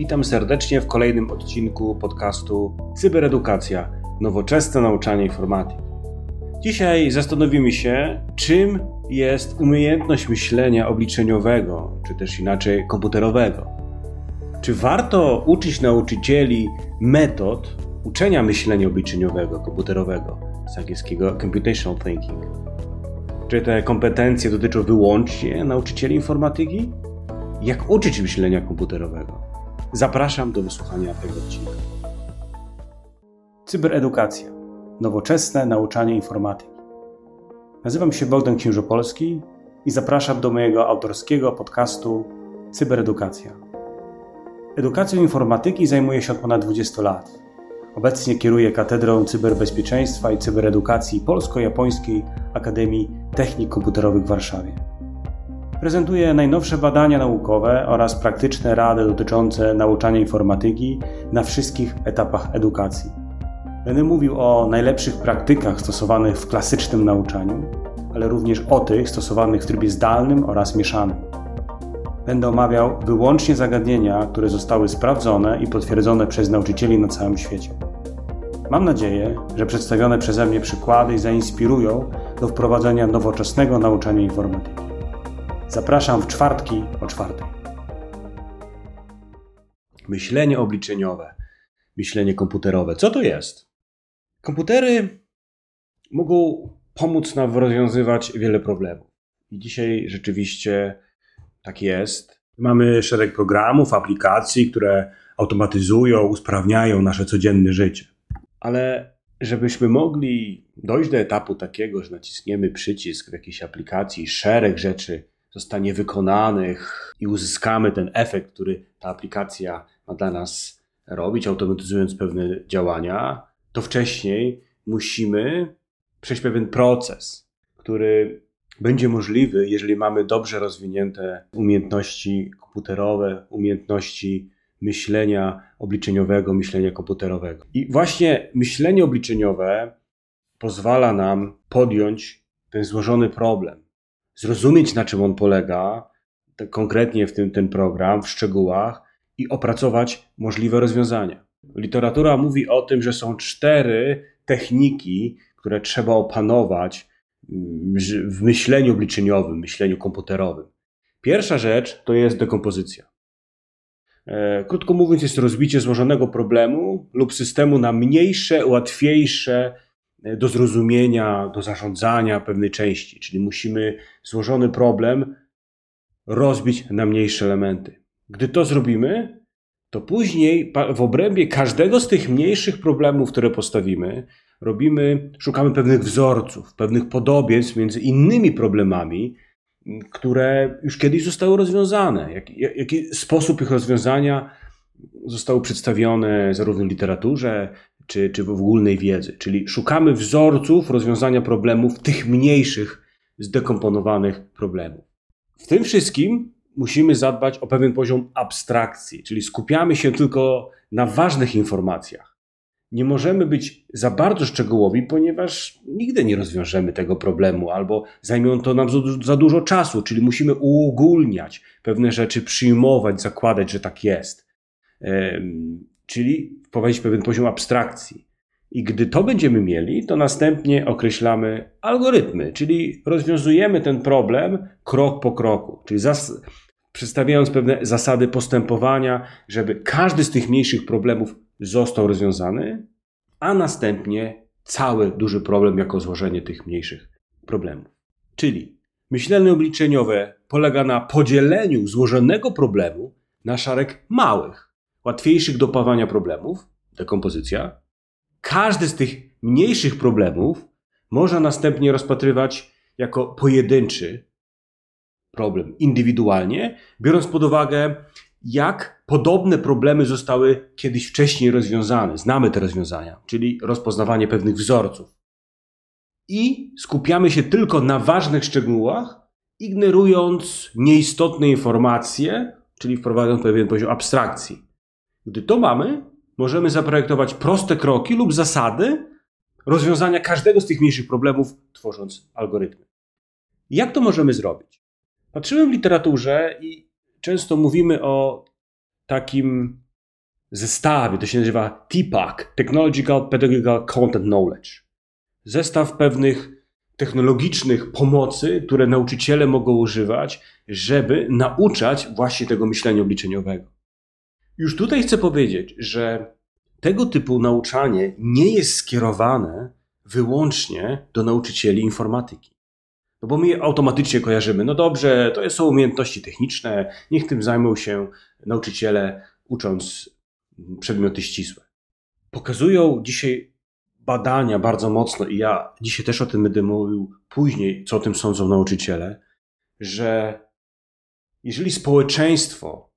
Witam serdecznie w kolejnym odcinku podcastu Cyberedukacja nowoczesne nauczanie informatyki. Dzisiaj zastanowimy się, czym jest umiejętność myślenia obliczeniowego, czy też inaczej komputerowego. Czy warto uczyć nauczycieli metod uczenia myślenia obliczeniowego, komputerowego, z angielskiego computational thinking? Czy te kompetencje dotyczą wyłącznie nauczycieli informatyki? Jak uczyć myślenia komputerowego? Zapraszam do wysłuchania tego odcinka. Cyberedukacja. Nowoczesne nauczanie informatyki. Nazywam się Bogdan Księżopolski i zapraszam do mojego autorskiego podcastu Cyberedukacja. Edukacją informatyki zajmuję się od ponad 20 lat. Obecnie kieruję Katedrą Cyberbezpieczeństwa i Cyberedukacji Polsko-Japońskiej Akademii Technik Komputerowych w Warszawie. Prezentuję najnowsze badania naukowe oraz praktyczne rady dotyczące nauczania informatyki na wszystkich etapach edukacji. Będę mówił o najlepszych praktykach stosowanych w klasycznym nauczaniu, ale również o tych stosowanych w trybie zdalnym oraz mieszanym. Będę omawiał wyłącznie zagadnienia, które zostały sprawdzone i potwierdzone przez nauczycieli na całym świecie. Mam nadzieję, że przedstawione przeze mnie przykłady zainspirują do wprowadzenia nowoczesnego nauczania informatyki. Zapraszam w czwartki o czwartej. Myślenie obliczeniowe, myślenie komputerowe. Co to jest? Komputery mogą pomóc nam rozwiązywać wiele problemów. I dzisiaj rzeczywiście tak jest. Mamy szereg programów, aplikacji, które automatyzują, usprawniają nasze codzienne życie. Ale żebyśmy mogli dojść do etapu takiego, że naciśniemy przycisk w jakiejś aplikacji, szereg rzeczy zostanie wykonanych i uzyskamy ten efekt, który ta aplikacja ma dla nas robić, automatyzując pewne działania, to wcześniej musimy przejść pewien proces, który będzie możliwy, jeżeli mamy dobrze rozwinięte umiejętności komputerowe, umiejętności myślenia obliczeniowego, myślenia komputerowego. I właśnie myślenie obliczeniowe pozwala nam podjąć ten złożony problem zrozumieć, na czym on polega, konkretnie w tym ten program, w szczegółach i opracować możliwe rozwiązania. Literatura mówi o tym, że są cztery techniki, które trzeba opanować mm, w myśleniu obliczeniowym, myśleniu komputerowym. Pierwsza rzecz to jest dekompozycja. E, krótko mówiąc, jest rozbicie złożonego problemu lub systemu na mniejsze, łatwiejsze do zrozumienia, do zarządzania pewnej części. Czyli musimy złożony problem rozbić na mniejsze elementy. Gdy to zrobimy, to później w obrębie każdego z tych mniejszych problemów, które postawimy, robimy, szukamy pewnych wzorców, pewnych podobieństw między innymi problemami, które już kiedyś zostały rozwiązane. Jaki, jaki sposób ich rozwiązania został przedstawiony zarówno w literaturze, czy, czy w ogólnej wiedzy. Czyli szukamy wzorców rozwiązania problemów, tych mniejszych, zdekomponowanych problemów. W tym wszystkim musimy zadbać o pewien poziom abstrakcji, czyli skupiamy się tylko na ważnych informacjach. Nie możemy być za bardzo szczegółowi, ponieważ nigdy nie rozwiążemy tego problemu, albo zajmie to nam za dużo czasu, czyli musimy uogólniać pewne rzeczy, przyjmować, zakładać, że tak jest. Czyli wprowadzić pewien poziom abstrakcji. I gdy to będziemy mieli, to następnie określamy algorytmy, czyli rozwiązujemy ten problem krok po kroku, czyli zas- przedstawiając pewne zasady postępowania, żeby każdy z tych mniejszych problemów został rozwiązany, a następnie cały duży problem jako złożenie tych mniejszych problemów. Czyli myślenie obliczeniowe polega na podzieleniu złożonego problemu na szereg małych, łatwiejszych do opawania problemów, dekompozycja, każdy z tych mniejszych problemów można następnie rozpatrywać jako pojedynczy problem, indywidualnie, biorąc pod uwagę, jak podobne problemy zostały kiedyś wcześniej rozwiązane. Znamy te rozwiązania, czyli rozpoznawanie pewnych wzorców. I skupiamy się tylko na ważnych szczegółach, ignorując nieistotne informacje, czyli wprowadzając pewien poziom abstrakcji. Gdy to mamy, możemy zaprojektować proste kroki lub zasady rozwiązania każdego z tych mniejszych problemów, tworząc algorytmy. Jak to możemy zrobić? Patrzymy w literaturze i często mówimy o takim zestawie, to się nazywa TPAC, Technological Pedagogical Content Knowledge. Zestaw pewnych technologicznych pomocy, które nauczyciele mogą używać, żeby nauczać właśnie tego myślenia obliczeniowego. Już tutaj chcę powiedzieć, że tego typu nauczanie nie jest skierowane wyłącznie do nauczycieli informatyki. No bo my automatycznie kojarzymy, no dobrze, to są umiejętności techniczne, niech tym zajmą się nauczyciele, ucząc przedmioty ścisłe. Pokazują dzisiaj badania bardzo mocno, i ja dzisiaj też o tym będę mówił później, co o tym sądzą nauczyciele, że jeżeli społeczeństwo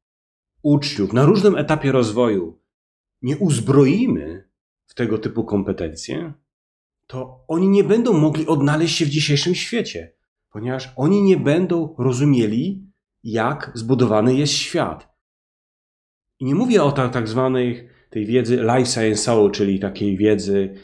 uczniów na różnym etapie rozwoju nie uzbroimy w tego typu kompetencje, to oni nie będą mogli odnaleźć się w dzisiejszym świecie, ponieważ oni nie będą rozumieli, jak zbudowany jest świat. I nie mówię o tak, tak zwanej tej wiedzy life science'owej, czyli takiej wiedzy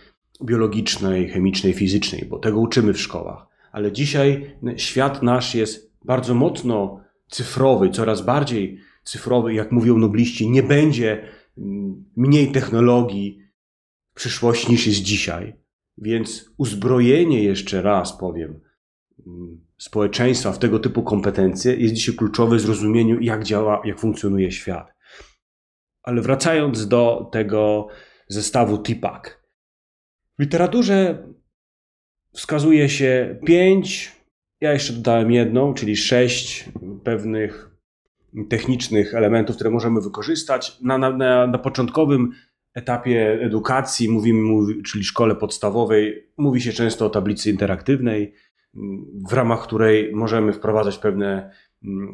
biologicznej, chemicznej, fizycznej, bo tego uczymy w szkołach. Ale dzisiaj świat nasz jest bardzo mocno cyfrowy, coraz bardziej cyfrowy, jak mówią nobliści, nie będzie mm, mniej technologii w przyszłości niż jest dzisiaj. Więc uzbrojenie, jeszcze raz powiem, mm, społeczeństwa w tego typu kompetencje jest dzisiaj kluczowe w zrozumieniu, jak działa, jak funkcjonuje świat. Ale wracając do tego zestawu TIPAC. W literaturze wskazuje się pięć, ja jeszcze dodałem jedną, czyli sześć pewnych technicznych elementów, które możemy wykorzystać. Na, na, na początkowym etapie edukacji, mówimy, mówi, czyli szkole podstawowej, mówi się często o tablicy interaktywnej, w ramach której możemy wprowadzać pewne,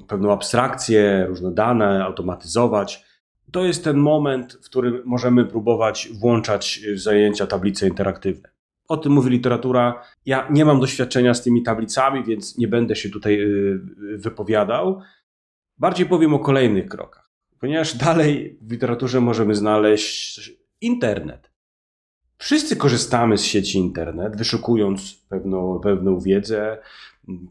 pewną abstrakcję, różne dane, automatyzować. To jest ten moment, w którym możemy próbować włączać w zajęcia tablice interaktywne. O tym mówi literatura. Ja nie mam doświadczenia z tymi tablicami, więc nie będę się tutaj y, wypowiadał. Bardziej powiem o kolejnych krokach, ponieważ dalej w literaturze możemy znaleźć internet. Wszyscy korzystamy z sieci internet, wyszukując pewną, pewną wiedzę,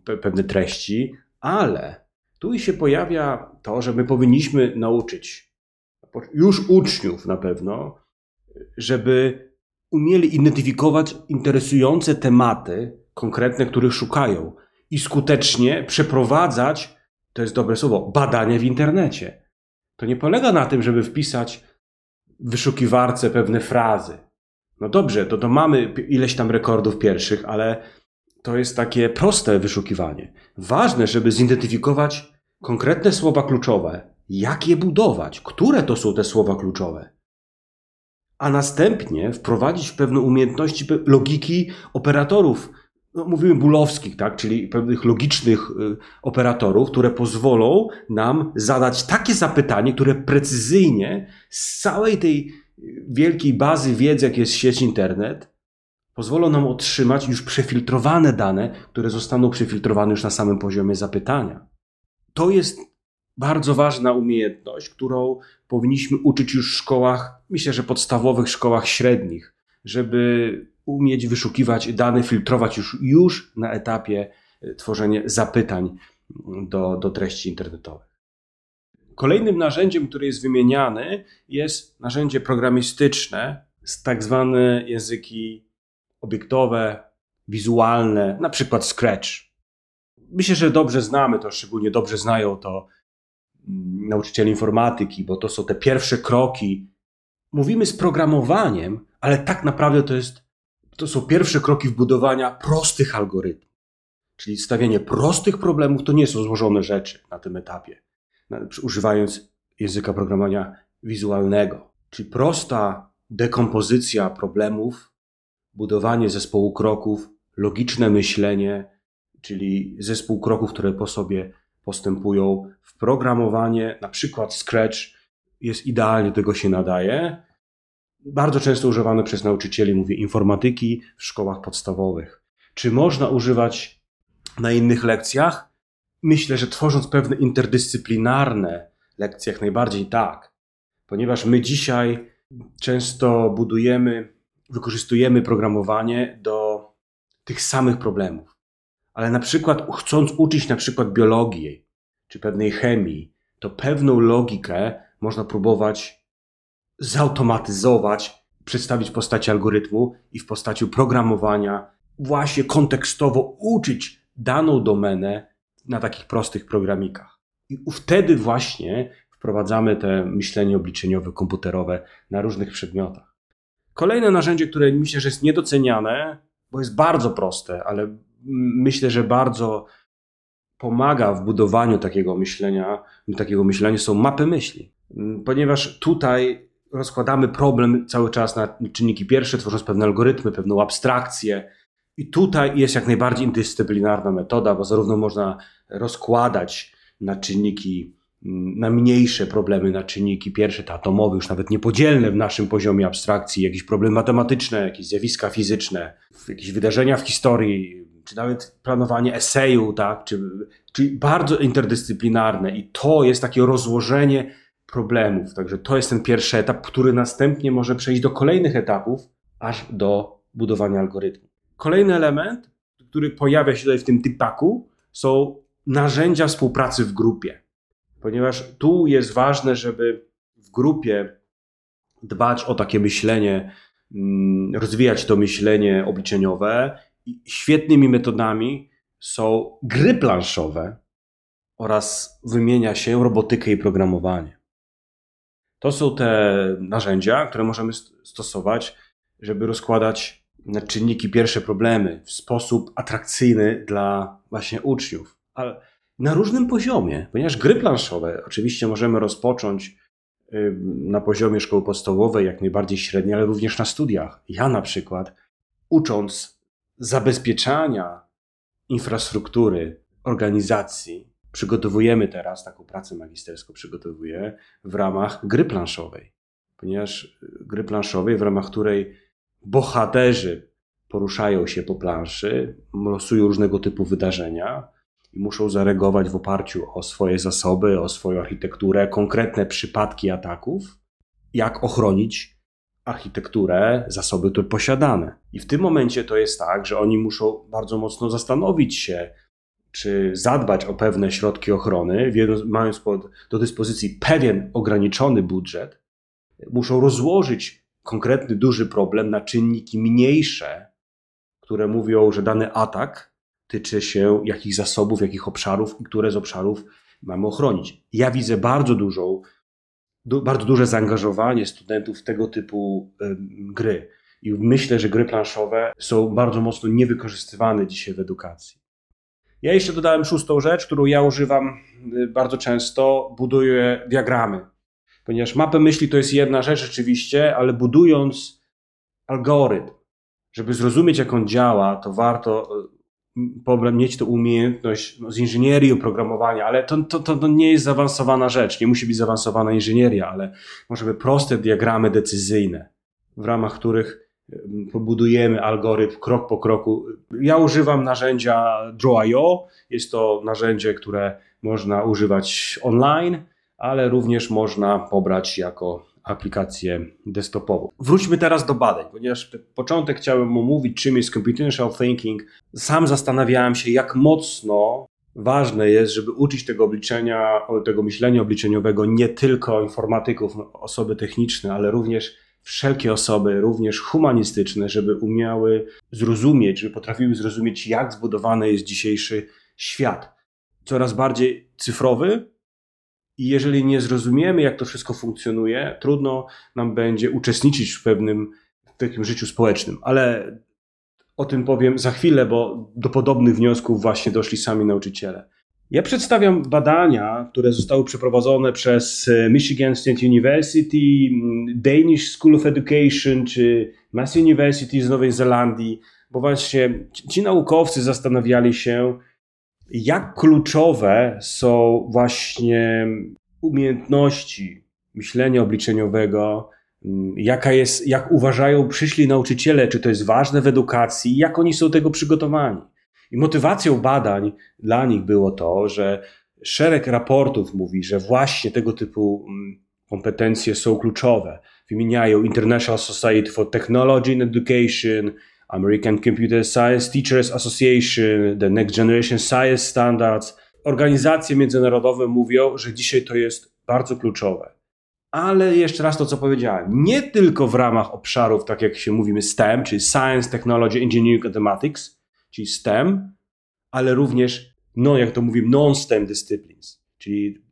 pe, pewne treści, ale tu się pojawia to, że my powinniśmy nauczyć już uczniów na pewno, żeby umieli identyfikować interesujące tematy konkretne, których szukają i skutecznie przeprowadzać, to jest dobre słowo, badania w internecie. To nie polega na tym, żeby wpisać w wyszukiwarce pewne frazy. No dobrze, to, to mamy ileś tam rekordów pierwszych, ale to jest takie proste wyszukiwanie. Ważne, żeby zidentyfikować konkretne słowa kluczowe, jak je budować, które to są te słowa kluczowe. A następnie wprowadzić pewne umiejętności logiki operatorów, no mówimy bulowskich, tak, czyli pewnych logicznych y, operatorów, które pozwolą nam zadać takie zapytanie, które precyzyjnie z całej tej wielkiej bazy wiedzy, jak jest sieć internet, pozwolą nam otrzymać już przefiltrowane dane, które zostaną przefiltrowane już na samym poziomie zapytania. To jest bardzo ważna umiejętność, którą powinniśmy uczyć już w szkołach, myślę, że podstawowych szkołach średnich, żeby umieć wyszukiwać dane, filtrować już, już na etapie e, tworzenia zapytań do, do treści internetowych. Kolejnym narzędziem, które jest wymieniane, jest narzędzie programistyczne, tak zwane języki obiektowe, wizualne, na przykład Scratch. Myślę, że dobrze znamy to, szczególnie dobrze znają to nauczycieli informatyki, bo to są te pierwsze kroki. Mówimy z programowaniem, ale tak naprawdę to, jest, to są pierwsze kroki w budowania prostych algorytmów. Czyli stawianie prostych problemów to nie są złożone rzeczy na tym etapie, używając języka programowania wizualnego. Czyli prosta dekompozycja problemów, budowanie zespołu kroków, logiczne myślenie, czyli zespół kroków, które po sobie postępują w programowanie, na przykład Scratch jest idealnie, do tego się nadaje. Bardzo często używany przez nauczycieli, mówię, informatyki w szkołach podstawowych. Czy można używać na innych lekcjach? Myślę, że tworząc pewne interdyscyplinarne lekcje, jak najbardziej tak, ponieważ my dzisiaj często budujemy, wykorzystujemy programowanie do tych samych problemów ale na przykład chcąc uczyć na przykład biologii czy pewnej chemii, to pewną logikę można próbować zautomatyzować, przedstawić w postaci algorytmu i w postaci programowania, właśnie kontekstowo uczyć daną domenę na takich prostych programikach. I wtedy właśnie wprowadzamy te myślenie obliczeniowe, komputerowe na różnych przedmiotach. Kolejne narzędzie, które myślę, że jest niedoceniane, bo jest bardzo proste, ale myślę, że bardzo pomaga w budowaniu takiego myślenia, takiego myślenia są mapy myśli. Ponieważ tutaj rozkładamy problem cały czas na czynniki pierwsze, tworząc pewne algorytmy, pewną abstrakcję. I tutaj jest jak najbardziej interdyscyplinarna metoda, bo zarówno można rozkładać na czynniki, na mniejsze problemy, na czynniki pierwsze, te atomowe, już nawet niepodzielne w naszym poziomie abstrakcji, jakieś problemy matematyczne, jakieś zjawiska fizyczne, jakieś wydarzenia w historii, czy nawet planowanie eseju, tak, czy, czyli bardzo interdyscyplinarne i to jest takie rozłożenie problemów. Także to jest ten pierwszy etap, który następnie może przejść do kolejnych etapów, aż do budowania algorytmu. Kolejny element, który pojawia się tutaj w tym typaku, są narzędzia współpracy w grupie. Ponieważ tu jest ważne, żeby w grupie dbać o takie myślenie, mm, rozwijać to myślenie obliczeniowe. I świetnymi metodami są gry planszowe oraz wymienia się robotykę i programowanie. To są te narzędzia, które możemy stosować, żeby rozkładać na czynniki pierwsze problemy w sposób atrakcyjny dla właśnie uczniów. Ale na różnym poziomie, ponieważ gry planszowe oczywiście możemy rozpocząć na poziomie szkoły podstawowej, jak najbardziej średniej, ale również na studiach. Ja na przykład, ucząc zabezpieczania infrastruktury organizacji, przygotowujemy teraz, taką pracę magisterską przygotowuję w ramach gry planszowej. Ponieważ y, gry planszowej, w ramach której bohaterzy poruszają się po planszy, losują różnego typu wydarzenia i muszą zareagować w oparciu o swoje zasoby, o swoją architekturę, konkretne przypadki ataków, jak ochronić architekturę, zasoby tu posiadane. I w tym momencie to jest tak, że oni muszą bardzo mocno zastanowić się, czy zadbać o pewne środki ochrony, mając pod, do dyspozycji pewien ograniczony budżet, muszą rozłożyć konkretny, duży problem na czynniki mniejsze, które mówią, że dany atak tyczy się jakich zasobów, jakich obszarów i które z obszarów mamy ochronić. Ja widzę bardzo dużą, du, bardzo duże zaangażowanie studentów w tego typu y, gry. I myślę, że gry planszowe są bardzo mocno niewykorzystywane dzisiaj w edukacji. Ja jeszcze dodałem szóstą rzecz, którą ja używam y, bardzo często, buduję diagramy. Ponieważ mapę myśli to jest jedna rzecz rzeczywiście, ale budując algorytm, żeby zrozumieć jak on działa, to warto y, mieć tę umiejętność no, z inżynierii oprogramowania, ale to, to, to nie jest zaawansowana rzecz, nie musi być zaawansowana inżynieria, ale może by proste diagramy decyzyjne, w ramach których pobudujemy algorytm krok po kroku. Ja używam narzędzia Draw.io. Jest to narzędzie, które można używać online, ale również można pobrać jako aplikację desktopową. Wróćmy teraz do badań, ponieważ początek chciałem omówić, czym jest computational thinking. Sam zastanawiałem się, jak mocno ważne jest, żeby uczyć tego obliczenia, tego myślenia obliczeniowego nie tylko informatyków, osoby techniczne, ale również wszelkie osoby, również humanistyczne, żeby umiały zrozumieć, żeby potrafiły zrozumieć, jak zbudowany jest dzisiejszy świat. Coraz bardziej cyfrowy, i jeżeli nie zrozumiemy, jak to wszystko funkcjonuje, trudno nam będzie uczestniczyć w pewnym w takim życiu społecznym. Ale o tym powiem za chwilę, bo do podobnych wniosków właśnie doszli sami nauczyciele. Ja przedstawiam badania, które zostały przeprowadzone przez e, Michigan State University, Danish School of Education czy Mass University z Nowej Zelandii, bo właśnie ci naukowcy zastanawiali się, jak kluczowe są właśnie umiejętności myślenia obliczeniowego, jaka jest, jak uważają przyszli nauczyciele, czy to jest ważne w edukacji, jak oni są tego przygotowani. I motywacją badań dla nich było to, że szereg raportów mówi, że właśnie tego typu mm, kompetencje są kluczowe. Wymieniają International Society for Technology and Education, American Computer Science Teachers Association, the Next Generation Science Standards. Organizacje międzynarodowe mówią, że dzisiaj to jest bardzo kluczowe. ale jeszcze raz to, co powiedziałem, nie tylko w ramach obszarów, tak jak się mówimy, STEM, czyli Science, Technology, Engineering, Mathematics, czyli STEM, ale również, no jak to mówimy, non-STEM disciplines, czyli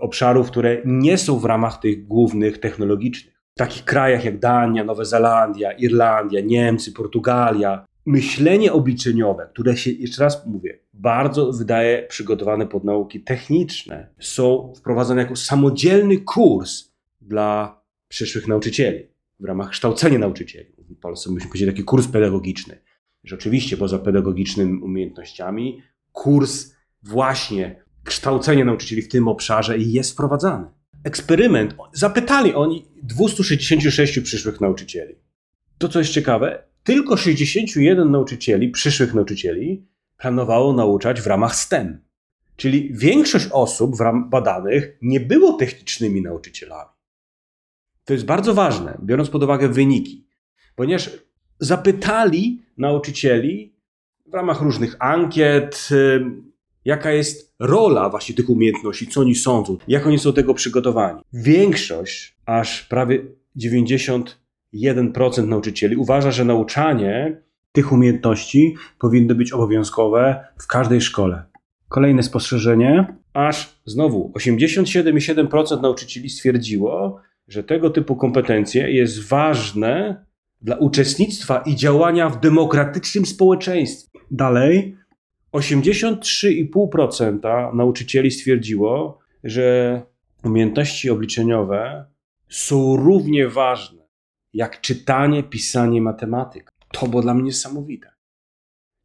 obszarów, które nie są w ramach tych głównych technologicznych. W takich krajach jak Dania, Nowa Zelandia, Irlandia, Niemcy, Portugalia, myślenie obliczeniowe, które się, jeszcze raz mówię, bardzo wydaje przygotowane pod nauki techniczne, są wprowadzane jako samodzielny kurs dla przyszłych nauczycieli w ramach kształcenia nauczycieli. W Polsce myśmy powiedzieli taki kurs pedagogiczny, że oczywiście poza pedagogicznymi umiejętnościami kurs właśnie kształcenia nauczycieli w tym obszarze jest wprowadzany. Eksperyment, zapytali oni 266 przyszłych nauczycieli. To, co jest ciekawe, tylko 61 nauczycieli, przyszłych nauczycieli, planowało nauczać w ramach STEM. Czyli większość osób badanych nie było technicznymi nauczycielami. To jest bardzo ważne, biorąc pod uwagę wyniki, ponieważ zapytali nauczycieli w ramach różnych ankiet, jaka jest rola właśnie tych umiejętności, co oni sądzą, jak oni są do tego przygotowani. Większość, aż prawie 91% nauczycieli uważa, że nauczanie tych umiejętności powinno być obowiązkowe w każdej szkole. Kolejne spostrzeżenie, aż znowu 87,7% nauczycieli stwierdziło, że tego typu kompetencje jest ważne dla uczestnictwa i działania w demokratycznym społeczeństwie. Dalej, 83,5% nauczycieli stwierdziło, że umiejętności obliczeniowe są równie ważne jak czytanie, pisanie, matematyka. To było dla mnie niesamowite.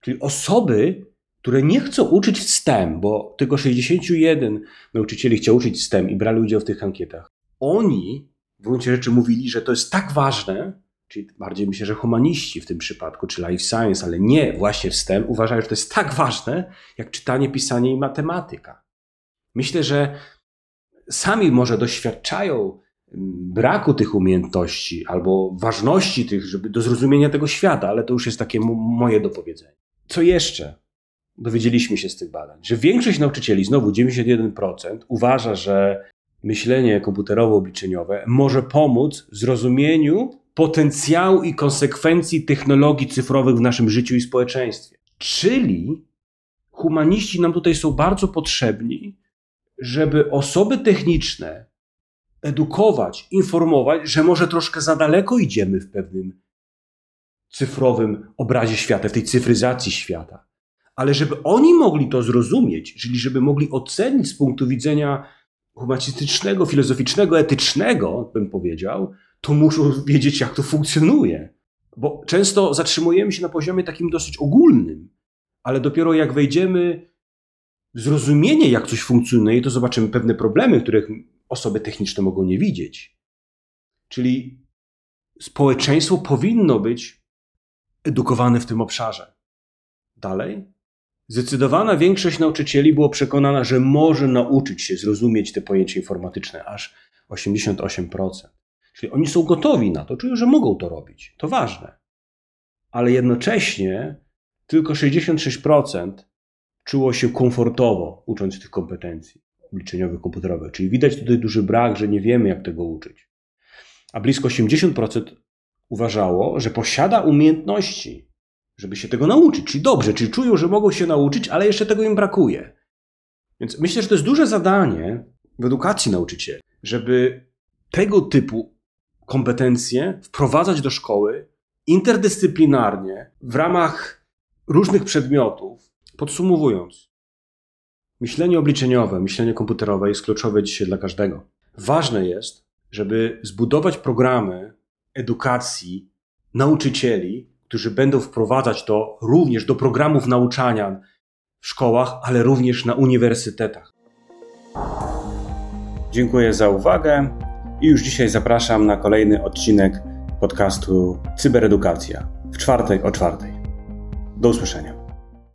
Czyli osoby, które nie chcą uczyć STEM, bo tylko 61 nauczycieli chciał uczyć STEM i brali udział w tych ankietach, oni w gruncie rzeczy mówili, że to jest tak ważne, czyli bardziej myślę, że humaniści w tym przypadku, czy life science, ale nie właśnie STEM, uważają, że to jest tak ważne, jak czytanie, pisanie i matematyka. Myślę, że sami może doświadczają mm, braku tych umiejętności albo ważności tych, żeby do zrozumienia tego świata, ale to już jest takie moje dopowiedzenie. Co jeszcze? Dowiedzieliśmy się z tych badań, że większość nauczycieli, znowu 91%, uważa, że myślenie komputerowo-obliczeniowe może pomóc w zrozumieniu potencjału i konsekwencji technologii cyfrowych w naszym życiu i społeczeństwie. Czyli humaniści nam tutaj są bardzo potrzebni, żeby osoby techniczne edukować, informować, że może troszkę za daleko idziemy w pewnym cyfrowym obrazie świata, w tej cyfryzacji świata. Ale żeby oni mogli to zrozumieć, czyli żeby mogli ocenić z punktu widzenia humanistycznego, filozoficznego, etycznego, bym powiedział, to muszą wiedzieć, jak to funkcjonuje. Bo często zatrzymujemy się na poziomie takim dosyć ogólnym, ale dopiero jak wejdziemy w zrozumienie, jak coś funkcjonuje, to zobaczymy pewne problemy, których osoby techniczne mogą nie widzieć. Czyli społeczeństwo powinno być edukowane w tym obszarze. Dalej, Zdecydowana większość nauczycieli było przekonana, że może nauczyć się zrozumieć te pojęcia informatyczne, aż 88%. Czyli oni są gotowi na to, czują, że mogą to robić. To ważne. Ale jednocześnie tylko 66% czuło się komfortowo ucząc tych kompetencji obliczeniowych, komputerowych. Czyli widać tutaj duży brak, że nie wiemy, jak tego uczyć. A blisko 80% uważało, że posiada umiejętności, żeby się tego nauczyć. Czyli dobrze, czyli czują, że mogą się nauczyć, ale jeszcze tego im brakuje. Więc myślę, że to jest duże zadanie w edukacji nauczycieli, żeby tego typu kompetencje wprowadzać do szkoły interdyscyplinarnie w ramach różnych przedmiotów. Podsumowując, myślenie obliczeniowe, myślenie komputerowe jest kluczowe dzisiaj dla każdego. Ważne jest, żeby zbudować programy edukacji nauczycieli, którzy będą wprowadzać to również do programów nauczania w szkołach, ale również na uniwersytetach. Dziękuję za uwagę i już dzisiaj zapraszam na kolejny odcinek podcastu Cyberedukacja w czwartek o czwartej. Do usłyszenia.